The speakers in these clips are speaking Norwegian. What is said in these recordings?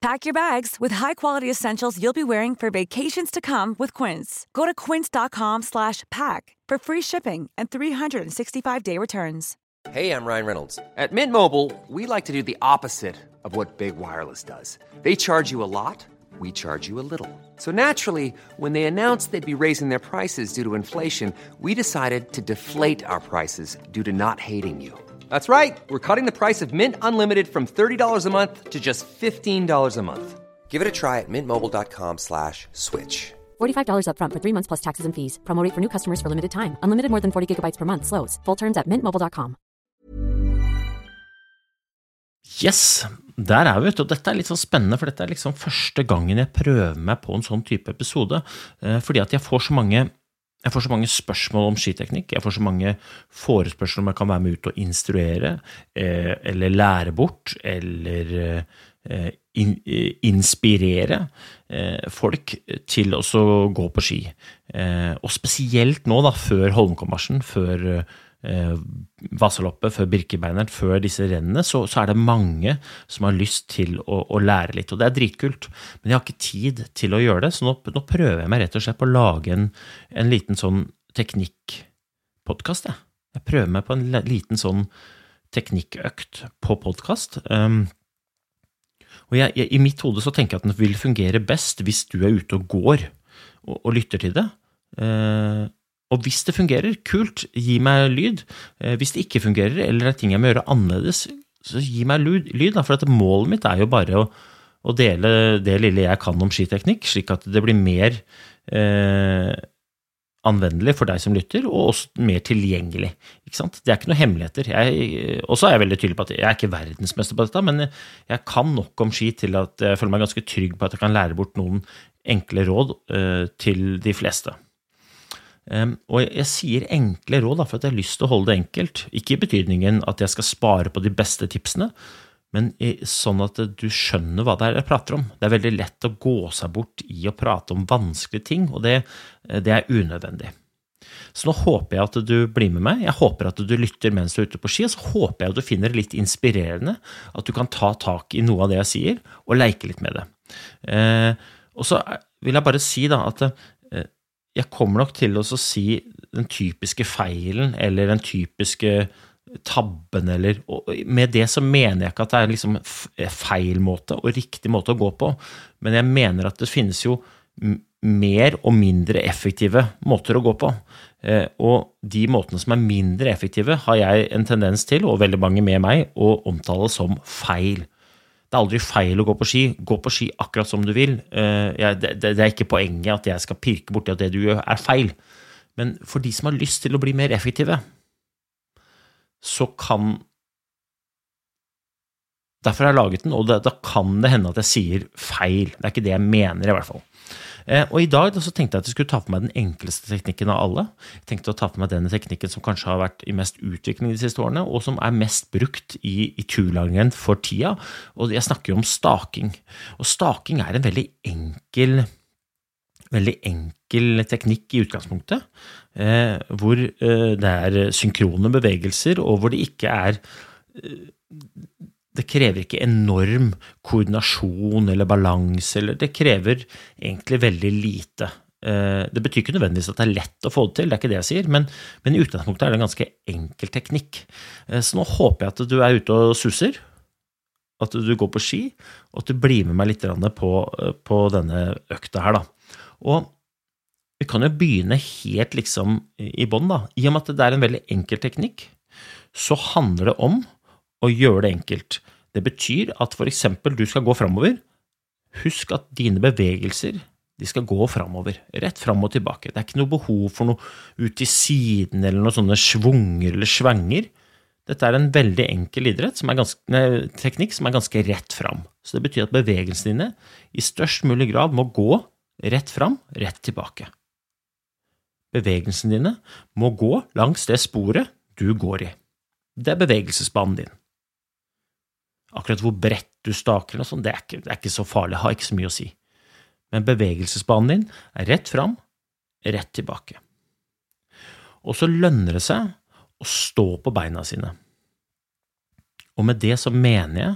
Pack your bags with high-quality essentials you'll be wearing for vacations to come with Quince. Go to quince.com slash pack for free shipping and 365-day returns. Hey, I'm Ryan Reynolds. At Mint Mobile, we like to do the opposite of what Big Wireless does. They charge you a lot, we charge you a little. So naturally, when they announced they'd be raising their prices due to inflation, we decided to deflate our prices due to not hating you. That's right. We're cutting the price of Mint Unlimited from $30 a month to just $15 a month. Give it a try at mintmobile.com slash switch. $45 upfront for three months plus taxes and fees. Promo rate for new customers for limited time. Unlimited more than 40 gigabytes per month. Slows. Full terms at mintmobile.com. Yes, der er vi, vet. Og dette er litt sånn spennende, for dette er liksom første gangen jeg prøver meg på en sånn type episode. Eh, fordi at jeg får så mange jeg får så mange spørsmål om skiteknikk. Jeg får så mange forespørsler om jeg kan være med ut og instruere, eh, eller lære bort, eller eh, eh, inspirere folk til å gå på ski. Og spesielt nå, da, før Holmenkollmarsjen, før eh, Vasaloppet, før Birkebeineren, før disse rennene, så, så, er det mange som har lyst til å, å, lære litt. Og det er dritkult, men jeg har ikke tid til å gjøre det, så nå, nå prøver jeg meg rett og slett på å lage en, en liten sånn teknikkpodkast, jeg. Jeg prøver meg på en liten sånn teknikkøkt på podkast. Um, og jeg, jeg, I mitt hode så tenker jeg at den vil fungere best hvis du er ute og går og, og lytter til det. Uh, og hvis det fungerer, kult, gi meg lyd. Eh, hvis det ikke fungerer, eller det er ting jeg må gjøre annerledes, så gi meg lyd. Da, for målet mitt er jo bare å, å, dele det lille jeg kan om skiteknikk, slik at det blir mer eh, anvendelig for deg som lytter, og også mer tilgjengelig. Det er ikke noen hemmeligheter. Og så er jeg veldig tydelig på at jeg er ikke verdensmester på dette, men jeg kan nok om ski til at jeg føler meg ganske trygg på at jeg kan lære bort noen enkle råd eh, til de fleste. Um, og jeg, sier enkle råd da, for at jeg har lyst til å holde det enkelt. Ikke i betydningen at jeg skal spare på de beste tipsene, men sånn at du skjønner hva det er jeg prater om. Det er veldig lett å gå seg bort i å prate om vanskelige ting, og det, det er unødvendig. Så nå håper jeg at du blir med meg, jeg håper at du lytter mens du er ute på ski, og så håper jeg at du finner det litt inspirerende, at du kan ta tak i noe av det jeg sier, og leke litt med det. Eh, og så vil jeg bare si da at jeg kommer nok til å si den typiske feilen eller den typiske tabben, eller Med det så mener jeg ikke at det er liksom feil måte og riktig måte å gå på, men jeg mener at det finnes jo mer og mindre effektive måter å gå på. Eh, og de måtene som er mindre effektive, har jeg en tendens til, og veldig mange med meg, å omtale som feil. Det er aldri feil å gå på ski. Gå på ski akkurat som du vil. Eh, det er ikke poenget at jeg skal pirke borti at det du gjør, er feil. Men for de som har lyst til å bli mer effektive, så kan Derfor har jeg laget den, og da kan det hende at jeg sier feil. Det er ikke det jeg mener, i hvert fall. Eh, og i dag så tenkte jeg at jeg skulle ta på meg den enkleste teknikken av alle. Jeg tenkte å ta på meg den teknikken som kanskje har vært i mest utvikling de siste årene, og som er mest brukt i, i turlangrenn for tida. Og jeg snakker jo om staking. Og staking er en veldig enkel veldig enkel teknikk i utgangspunktet, eh, hvor eh, det er synkrone bevegelser, og hvor det ikke er eh, det krever ikke enorm koordinasjon eller balanse, eller det krever egentlig veldig lite. Eh, det betyr ikke nødvendigvis at det er lett å få det til, det er ikke det jeg sier, men, men i utgangspunktet er det en ganske enkel teknikk. Eh, så nå håper jeg at du er ute og suser, at du går på ski, og at du blir med meg litt på, på denne økta her, da. Og vi kan jo begynne helt liksom i bånn, da. I og med at det er en veldig enkel teknikk, så handler det om og gjøre det enkelt. Det betyr at for eksempel du skal gå framover. Husk at dine bevegelser de skal gå framover, rett fram og tilbake. Det er ikke noe behov for noe ut i siden eller noen sånne schwunger eller svenger. Dette er en veldig enkel idrett, som ganske, nei, teknikk som er ganske rett fram. Så det betyr at bevegelsene dine i størst mulig grad må gå rett fram, rett tilbake. Bevegelsene dine må gå langs det sporet du går i. Det er bevegelsesbanen din. Akkurat hvor bredt du staker, og sånn, det, det, er ikke så farlig, har ikke så mye å si. Men bevegelsesbanen din er rett fram, rett tilbake. Og så lønner det seg å stå på beina sine. Og med det så mener jeg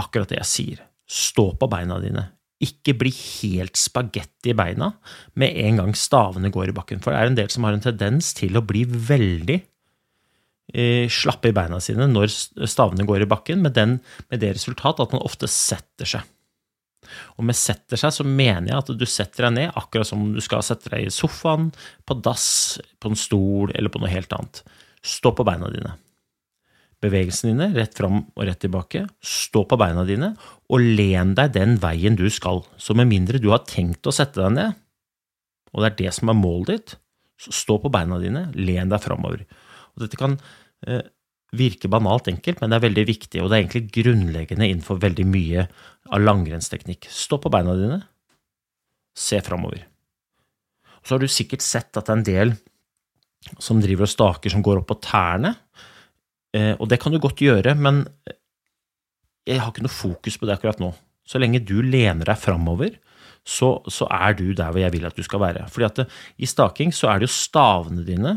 akkurat det jeg sier. Stå på beina dine. Ikke bli helt spagetti i beina med en gang stavene går i bakken. For det er en del som har en tendens til å bli veldig slappe i beina sine når stavene går i bakken, med, den, med det resultat at man ofte setter seg. Og med setter seg så mener jeg at du setter deg ned akkurat som om du skal sette deg i sofaen, på dass, på en stol eller på noe helt annet. Stå på beina dine. Bevegelsene dine rett fram og rett tilbake. Stå på beina dine og len deg den veien du skal. Så med mindre du har tenkt å sette deg ned, og det er det som er målet ditt, så stå på beina dine, len deg framover. Og dette kan eh, virke banalt enkelt, men det er veldig viktig, og det er egentlig grunnleggende innenfor veldig mye av langrennsteknikk. Stå på beina dine, se framover. Så har du sikkert sett at det er en del som driver og staker som går opp på tærne. Eh, og det kan du godt gjøre, men jeg har ikke noe fokus på det akkurat nå. Så lenge du lener deg framover, så, så, er du der hvor jeg vil at du skal være. Fordi at det, i staking så er det jo stavene dine,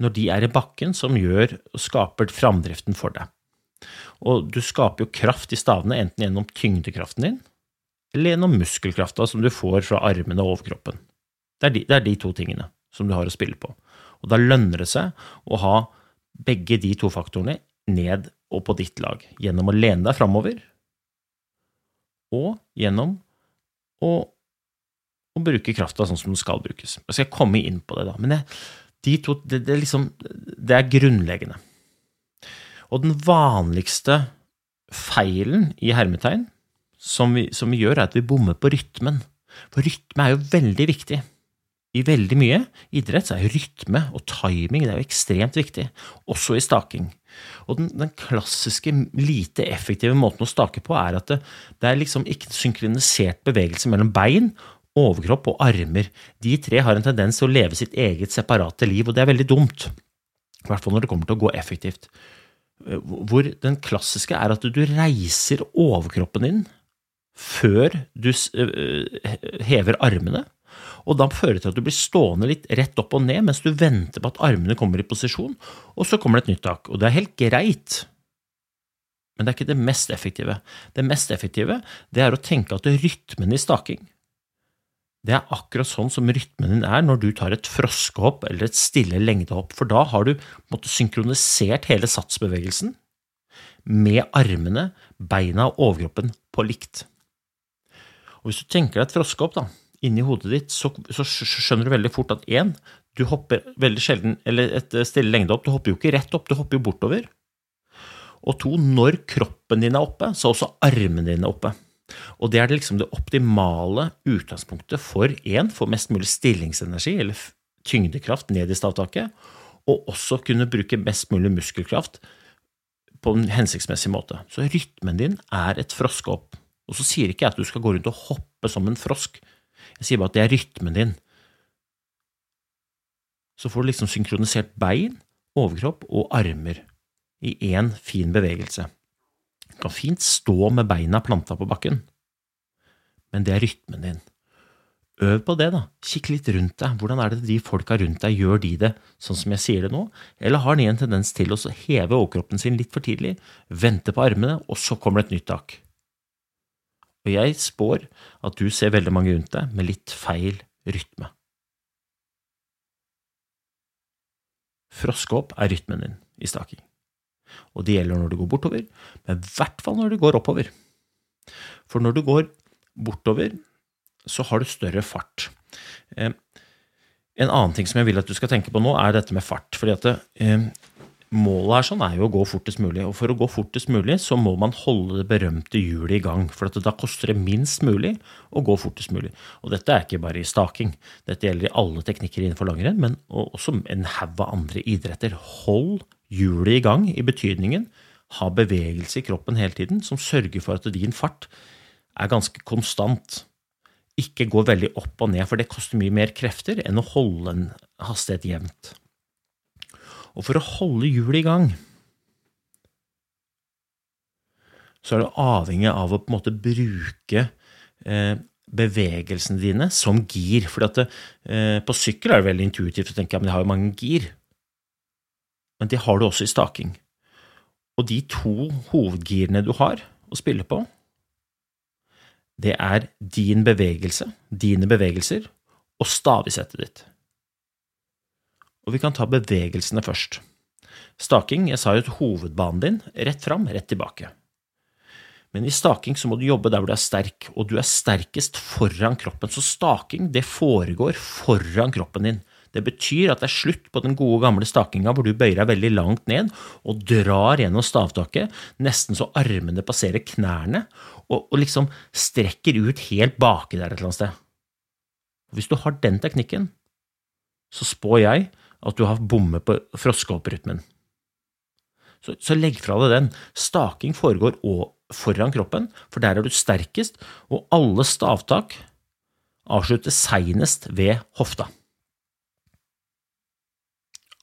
når de er i bakken, som gjør og skaper framdriften for deg. Og du skaper jo kraft i stavene enten gjennom tyngdekraften din, eller gjennom muskelkrafta som du får fra armene og overkroppen. Det er, de, det er de to tingene som du har å spille på. Og da lønner det seg å ha begge de to faktorene ned og på ditt lag, gjennom å lene deg framover og gjennom å, å bruke krafta sånn som den skal brukes. Jeg skal komme inn på det, da. Men det, de to, det, det, liksom, det er grunnleggende. Og den vanligste feilen i hermetegn som vi, som vi gjør, er at vi bommer på rytmen. For rytme er jo veldig viktig i veldig mye idrett er rytme og timing det er jo ekstremt viktig, også i staking. Og den, den, klassiske, lite effektive måten å stake på er at det, det er liksom ikke synkronisert bevegelse mellom bein, overkropp og armer. De tre har en tendens til å leve sitt eget separate liv, og det er veldig dumt. I hvert fall når det kommer til å gå effektivt. Hvor den klassiske er at du reiser overkroppen din før du hever armene og da fører det til at du blir stående litt rett opp og ned mens du venter på at armene kommer i posisjon, og så kommer det et nytt tak. Og det er helt greit, men det er ikke det mest effektive. Det mest effektive det er å tenke at rytmen i staking det er akkurat sånn som rytmen din er når du tar et froskehopp eller et stille lengdehopp, for da har du måtte, synkronisert hele satsbevegelsen med armene, beina og overkroppen på likt. Og Hvis du tenker deg et froskehopp, da, inni hodet ditt, så, så, skjønner du veldig fort at én, du hopper veldig sjelden, eller et stille lengdehopp, du hopper jo ikke rett opp, du hopper jo bortover. Og to, når kroppen din er oppe, så er også armene dine oppe. Og det er liksom det optimale utgangspunktet for én, få mest mulig stillingsenergi, eller tyngdekraft ned i stavtaket, og også kunne bruke mest mulig muskelkraft på en hensiktsmessig måte. Så rytmen din er et froskehopp. Og så sier ikke jeg at du skal gå rundt og hoppe som en frosk, jeg sier bare at det er rytmen din. Så får du liksom synkronisert bein, overkropp og armer i én fin bevegelse. Du kan fint stå med beina planta på bakken, men det er rytmen din. Øv på det, da. Kikk litt rundt deg. Hvordan er det de folka rundt deg, gjør de det sånn som jeg sier det nå, eller har de en tendens til å heve overkroppen sin litt for tidlig, vente på armene, og så kommer det et nytt tak? og jeg spår at du ser veldig mange rundt deg med litt feil rytme. Froskehopp er rytmen din i staking, og det gjelder når du går bortover, men i hvert fall når du går oppover. For når du går bortover, så har du større fart. Eh, en annen ting som jeg vil at du skal tenke på nå, er dette med fart. fordi at eh, Målet her sånn er jo å gå fortest mulig, og for å gå fortest mulig så må man holde det berømte hjulet i gang, for da koster det minst mulig å gå fortest mulig. Og dette er ikke bare i staking, dette gjelder i alle teknikker innenfor langrenn, men også en haug av andre idretter. Hold hjulet i gang i betydningen ha bevegelse i kroppen hele tiden som sørger for at din fart er ganske konstant. Ikke gå veldig opp og ned, for det koster mye mer krefter enn å holde en hastighet jevnt. Og for å holde hjulet i gang, så er du avhengig av å på en måte bruke eh, bevegelsene dine som gir. For eh, på sykkel er det veldig intuitivt å tenke at ja, jeg har jo mange gir. Men det har du også i staking. Og de to hovedgirene du har å spille på, det er din bevegelse, dine bevegelser, og stavesettet ditt. Og vi kan ta bevegelsene først. Staking, jeg sa jo hovedbanen din, rett fram, rett tilbake. Men i staking så må du jobbe der hvor du er sterk, og du er sterkest foran kroppen. Så staking, det foregår foran kroppen din. Det betyr at det er slutt på den gode, gamle stakinga hvor du bøyer deg veldig langt ned og drar gjennom stavtaket, nesten så armene passerer knærne, og, og liksom strekker ut helt baki der et eller annet sted. Hvis du har den teknikken, så spår jeg at du har bommet på froskehopprytmen. Så, så legg fra deg den. Staking foregår foran kroppen, for der er du sterkest, og alle stavtak avsluttes seinest ved hofta.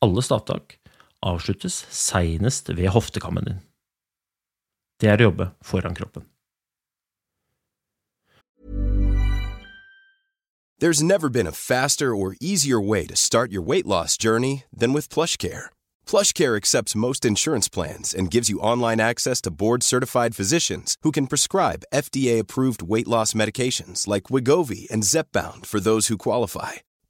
Alle stavtak avsluttes seinest ved hoftekammen din. Det er å jobbe foran kroppen. There's never been a faster or easier way to start your weight loss journey than with PlushCare. PlushCare accepts most insurance plans and gives you online access to board-certified physicians who can prescribe FDA-approved weight loss medications like Wigovi and Zepbound for those who qualify.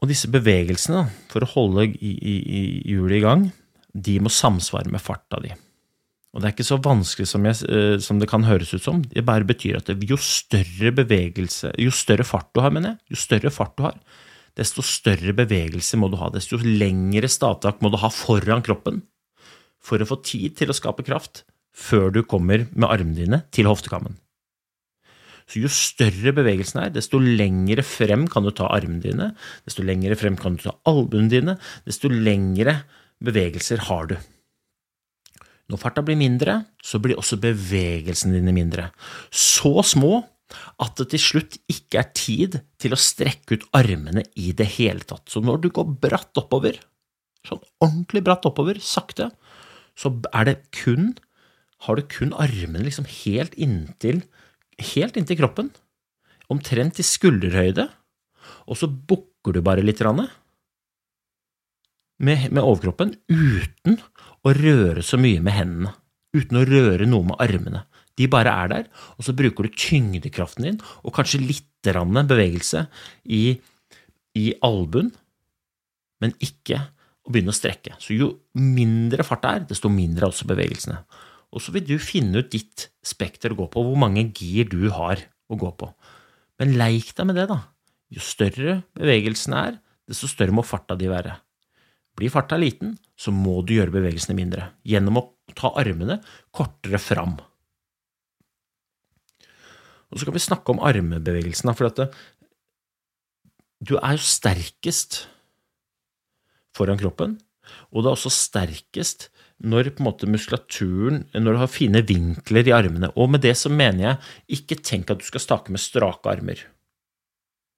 Og disse bevegelsene, for å holde hjulet i gang, de må samsvare med farta di. Og det er ikke så vanskelig som, jeg, eh, som, det kan høres ut som. Det bare betyr at jo større bevegelse, jo større fart du har, mener jeg, jo større fart du har, desto større bevegelse må du ha. Desto lengre stavtak må du ha foran kroppen for å få tid til å skape kraft før du kommer med armene dine til hoftekammen. Så jo større bevegelsen er, desto lengre frem kan du ta armene dine, desto lengre frem kan du ta albuene dine, desto lengre bevegelser har du. Når farta blir mindre, så blir også bevegelsene dine mindre. Så små at det til slutt ikke er tid til å strekke ut armene i det hele tatt. Så når du går bratt oppover, sånn ordentlig bratt oppover, sakte, så er det kun Har du kun armene liksom helt inntil helt inntil kroppen, omtrent i skulderhøyde, og så bukker du bare litt med, med overkroppen uten å røre så mye med hendene, uten å røre noe med armene. De bare er der, og så bruker du tyngdekraften din og kanskje litt bevegelse i, i albuen, men ikke å begynne å strekke. Så jo mindre fart det er, desto mindre er også bevegelsene. Og så vil du finne ut ditt spekter å gå på, hvor mange gir du har å gå på. Men leik deg med det, da. Jo større bevegelsen er, desto større må farta di være. Blir farta liten, så må du gjøre bevegelsene mindre, gjennom å ta armene kortere fram. Og så kan vi snakke om armebevegelsene, for at du er jo sterkest foran kroppen, og du er også sterkest når på en måte muskulaturen Når du har fine vinkler i armene. Og med det så mener jeg ikke tenk at du skal stake med strake armer.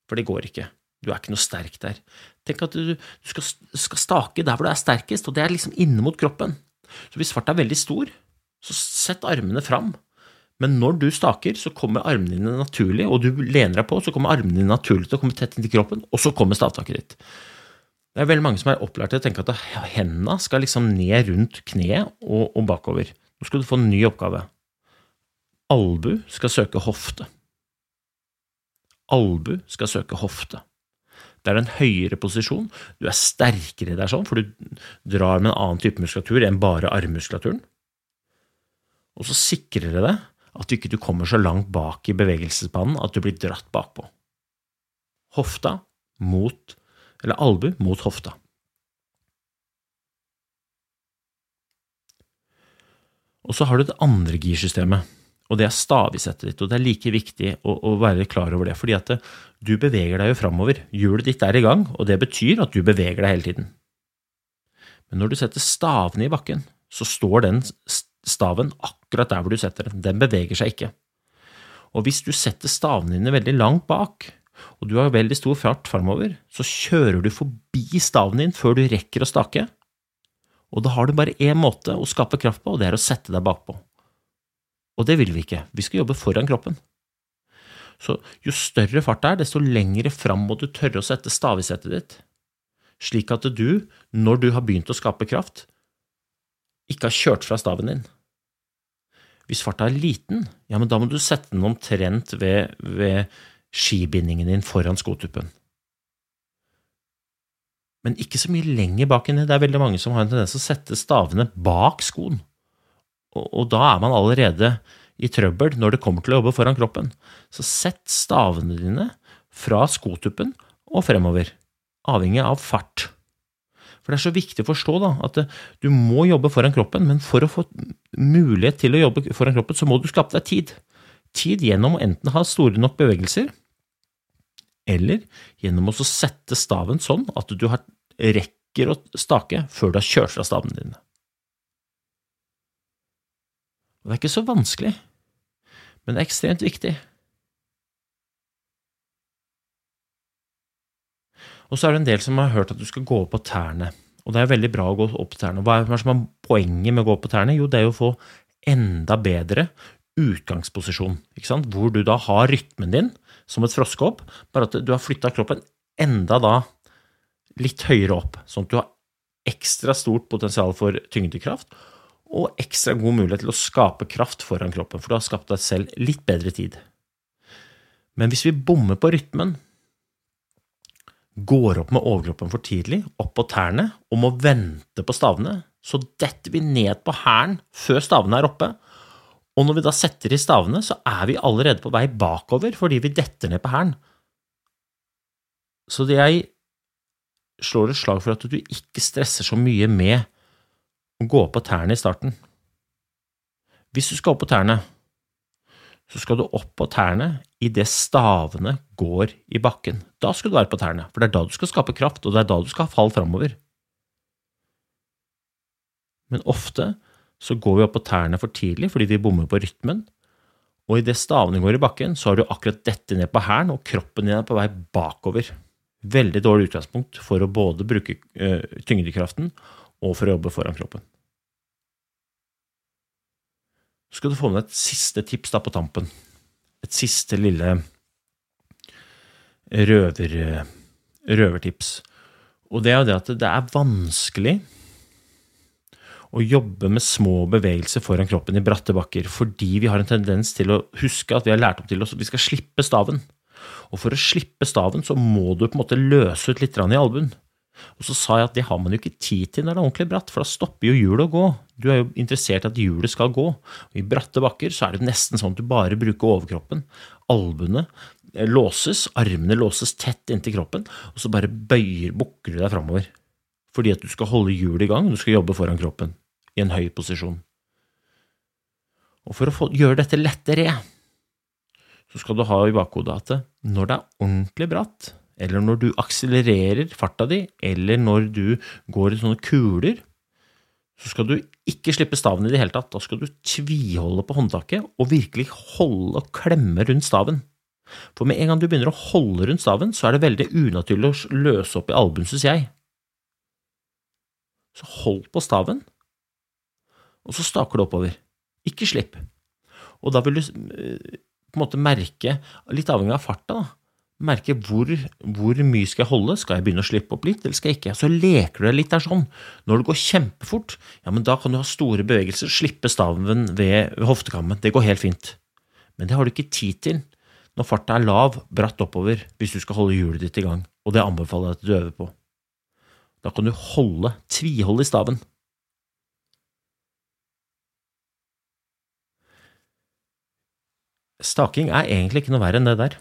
For det går ikke. Du er ikke noe sterk der. Tenk at du, du skal, skal, stake der hvor du er sterkest, og det er liksom inne mot kroppen. Så hvis farta er veldig stor, så sett armene fram. Men når du staker, så kommer armene dine naturlig, og du lener deg på, så kommer armene dine naturlig til å komme tett inntil kroppen, og så kommer stavtaket ditt. Det er veldig mange som er opplært til å tenke at hendene skal liksom ned rundt kneet og, og bakover. Nå skal du få en ny oppgave. Albu skal søke hofte. Albu skal søke hofte. Det er en høyere posisjon. Du er sterkere der sånn, for du drar med en annen type muskulatur enn bare armmuskulaturen. Og så sikrer det deg at du ikke kommer så langt bak i bevegelsesbanen at du blir dratt bakpå. Hofta mot Eller albu mot hofta. Og så har du det andre girsystemet, og det er stavisettet ditt. Og det er like viktig å, å være klar over det, fordi at det, du beveger deg jo framover. Hjulet ditt er i gang, og det betyr at du beveger deg hele tiden. Men når du setter stavene i bakken, så står den staven akkurat der hvor du setter den. Den beveger seg ikke. Og hvis du setter stavene dine veldig langt bak, og du har veldig stor fart framover, så kjører du forbi staven din før du rekker å stake. Og da har du bare én måte å skape kraft på, og det er å sette deg bakpå. Og det vil vi ikke. Vi skal jobbe foran kroppen. Så jo større fart det er, desto lengre fram må du tørre å sette stavesettet ditt, slik at du, når du har begynt å skape kraft, ikke har kjørt fra staven din. Hvis farta er liten, ja, men da må du sette den omtrent ved, ved skibindingen din foran skotuppen. Men ikke så mye lenger bak enn det. Det er veldig mange som har en tendens til å sette stavene bak skoen. Og, og da er man allerede i trøbbel når det kommer til å jobbe foran kroppen. Så sett stavene dine fra skotuppen og fremover, avhengig av fart. For det er så viktig å forstå da, at du må jobbe foran kroppen, men for å få mulighet til å jobbe foran kroppen, så må du skape deg tid. Tid gjennom å enten ha store nok bevegelser, eller gjennom å sette staven sånn at du rekker å stake før du har kjørt fra stavene dine. Og det er ikke så vanskelig, men det er ekstremt viktig. Og så er det en del som har hørt at du skal gå på tærne. Og det er veldig bra å gå opp på tærne. Hva er, som er poenget med å gå på tærne? Jo, det er jo å få enda bedre utgangsposisjon, hvor du da har rytmen din som et froskehopp, bare at du har flytta kroppen enda da litt høyere opp, sånn at du har ekstra stort potensial for tyngdekraft og ekstra god mulighet til å skape kraft foran kroppen, for du har skapt deg selv litt bedre tid. Men hvis vi bommer på rytmen, går opp med overkroppen for tidlig, opp på tærne, og må vente på stavene, så detter vi ned på hælen før stavene er oppe. Og når vi da setter i stavene, så er vi allerede på vei bakover fordi vi detter ned på hælen. Så jeg slår et slag for at du ikke stresser så mye med å gå opp på tærne i starten. Hvis du skal opp på tærne, så skal du opp på tærne idet stavene går i bakken. Da skal du være på tærne, for det er da du skal skape kraft, og det er da du skal ha fall framover. Men ofte så går vi opp på tærne for tidlig fordi vi bommer på rytmen, og idet stavene går i bakken, så har du akkurat dette ned på hælen, og kroppen din er på vei bakover. Veldig dårlig utgangspunkt for å både bruke uh, tyngdekraften og for å jobbe foran kroppen. Så skal du få med et siste tips da på tampen. Et siste lille røver, røvertips. Og det er jo det at det er vanskelig å jobbe med små bevegelser foran kroppen i bratte bakker, fordi vi har en tendens til å huske at vi har lært opp til oss at vi skal slippe staven. Og for å slippe staven så må du på en måte løse ut litt i albuen. Og så sa jeg at det har man jo ikke tid til når det er ordentlig bratt, for da stopper jo hjulet å gå. Du er jo interessert i at hjulet skal gå. Og I bratte bakker så er det nesten sånn at du bare bruker overkroppen. Albuene eh, låses, armene låses tett inntil kroppen, og så bare bøyer, bukker du deg framover. Fordi at du skal holde hjulet i gang, du skal jobbe foran kroppen i en høy posisjon. Og for å få, gjøre dette lettere, så skal du ha i bakhodet at når det er ordentlig bratt, eller når du akselererer farta di, eller når du går i sånne kuler, så skal du ikke slippe staven i det hele tatt. Da skal du tviholde på håndtaket og virkelig holde og klemme rundt staven. For med en gang du begynner å holde rundt staven, så er det veldig unaturlig å løse opp i albuen, syns jeg. Så hold på staven, og så staker du oppover. Ikke slipp. Og da vil du eh, på en måte merke, litt avhengig av farta, da, merke hvor, hvor, mye skal jeg holde, skal jeg begynne å slippe opp litt, eller skal jeg ikke? Så leker du deg litt der sånn. Når det går kjempefort, ja, men da kan du ha store bevegelser, slippe staven ved, hoftekammen, det går helt fint. Men det har du ikke tid til når farta er lav, bratt oppover, hvis du skal holde hjulet ditt i gang. Og det anbefaler jeg at du øver på. Da kan du holde, tviholde i staven. Staking er egentlig ikke noe verre enn det der.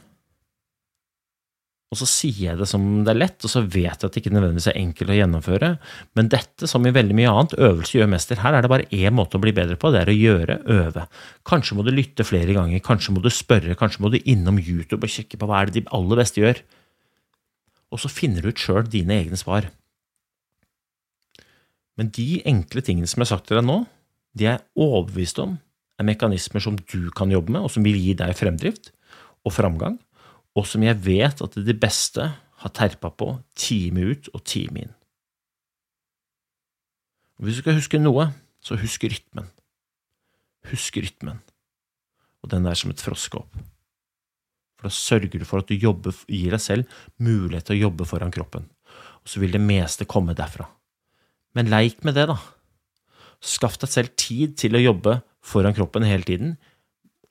Og så sier jeg det som det er lett, og så vet jeg at det ikke nødvendigvis er enkelt å gjennomføre, men dette, som i veldig mye annet, øvelse gjør mester. Her er det bare én måte å bli bedre på, det er å gjøre, øve. Kanskje må du lytte flere ganger, kanskje må du spørre, kanskje må du innom YouTube og kikke på hva er det de aller beste gjør. Og så finner du ut sjøl dine egne svar. Men de enkle tingene som jeg har sagt til deg nå, de er overbevist om er mekanismer som du kan jobbe med, og som vil gi deg fremdrift og framgang, og som jeg vet at de beste har terpa på time ut og time inn. Og hvis du skal huske noe, så husk rytmen. Husk rytmen, og den er som et froskehopp. For da sørger du for at du jobber, gir deg selv mulighet til å jobbe foran kroppen, og så vil det meste komme derfra. Men leik med det, da. Skaff deg selv tid til å jobbe foran kroppen hele tiden,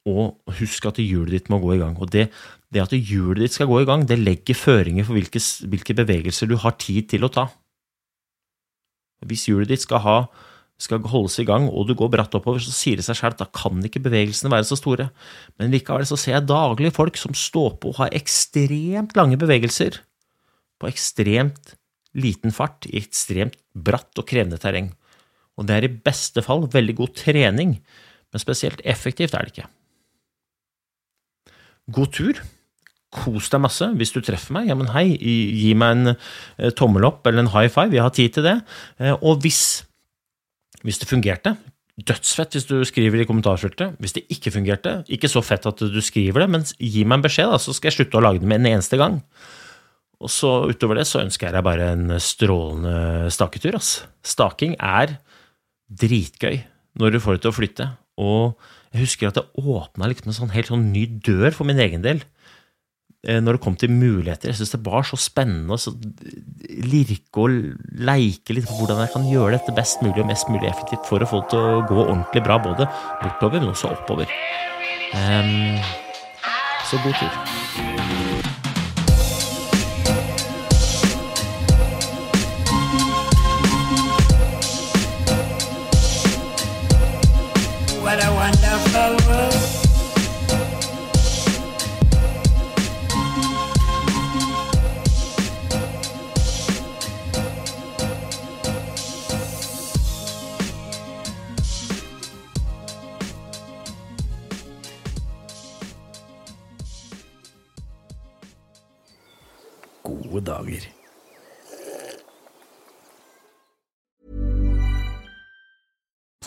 og husk at hjulet ditt må gå i gang. Og det, det at hjulet ditt skal gå i gang, det legger føringer for hvilke, hvilke, bevegelser du har tid til å ta. Hvis hjulet ditt skal, ha, skal holdes i gang, og du går bratt oppover, så sier det seg selv at da kan ikke bevegelsene være så store. Men likevel så ser jeg daglig folk som står på og har ekstremt lange bevegelser på ekstremt liten fart i ekstremt bratt og krevende terreng. Og det er i beste fall veldig god trening, men spesielt effektivt er det ikke. God tur. Kos deg masse. Hvis du treffer meg, ja, men hei, gi meg en eh, tommel opp eller en high five. Jeg har tid til det. Eh, og hvis, hvis det fungerte, dødsfett hvis du skriver i kommentarfeltet. Hvis det ikke fungerte, ikke så fett at du skriver det, men gi meg en beskjed, da, så skal jeg slutte å lage det med en eneste gang. Og så utover det så ønsker jeg deg bare en strålende staketur. Ass. Staking er dritgøy når du får det til å flytte. Og jeg husker at det åpna liksom en sånn helt sånn ny dør for min egen del eh, når det kom til muligheter. Jeg syns det var så spennende å lirke og leike litt på hvordan jeg kan gjøre dette best mulig og mest mulig effektivt for å få det til å gå ordentlig bra, både bortover, men også oppover. Um, så god tur.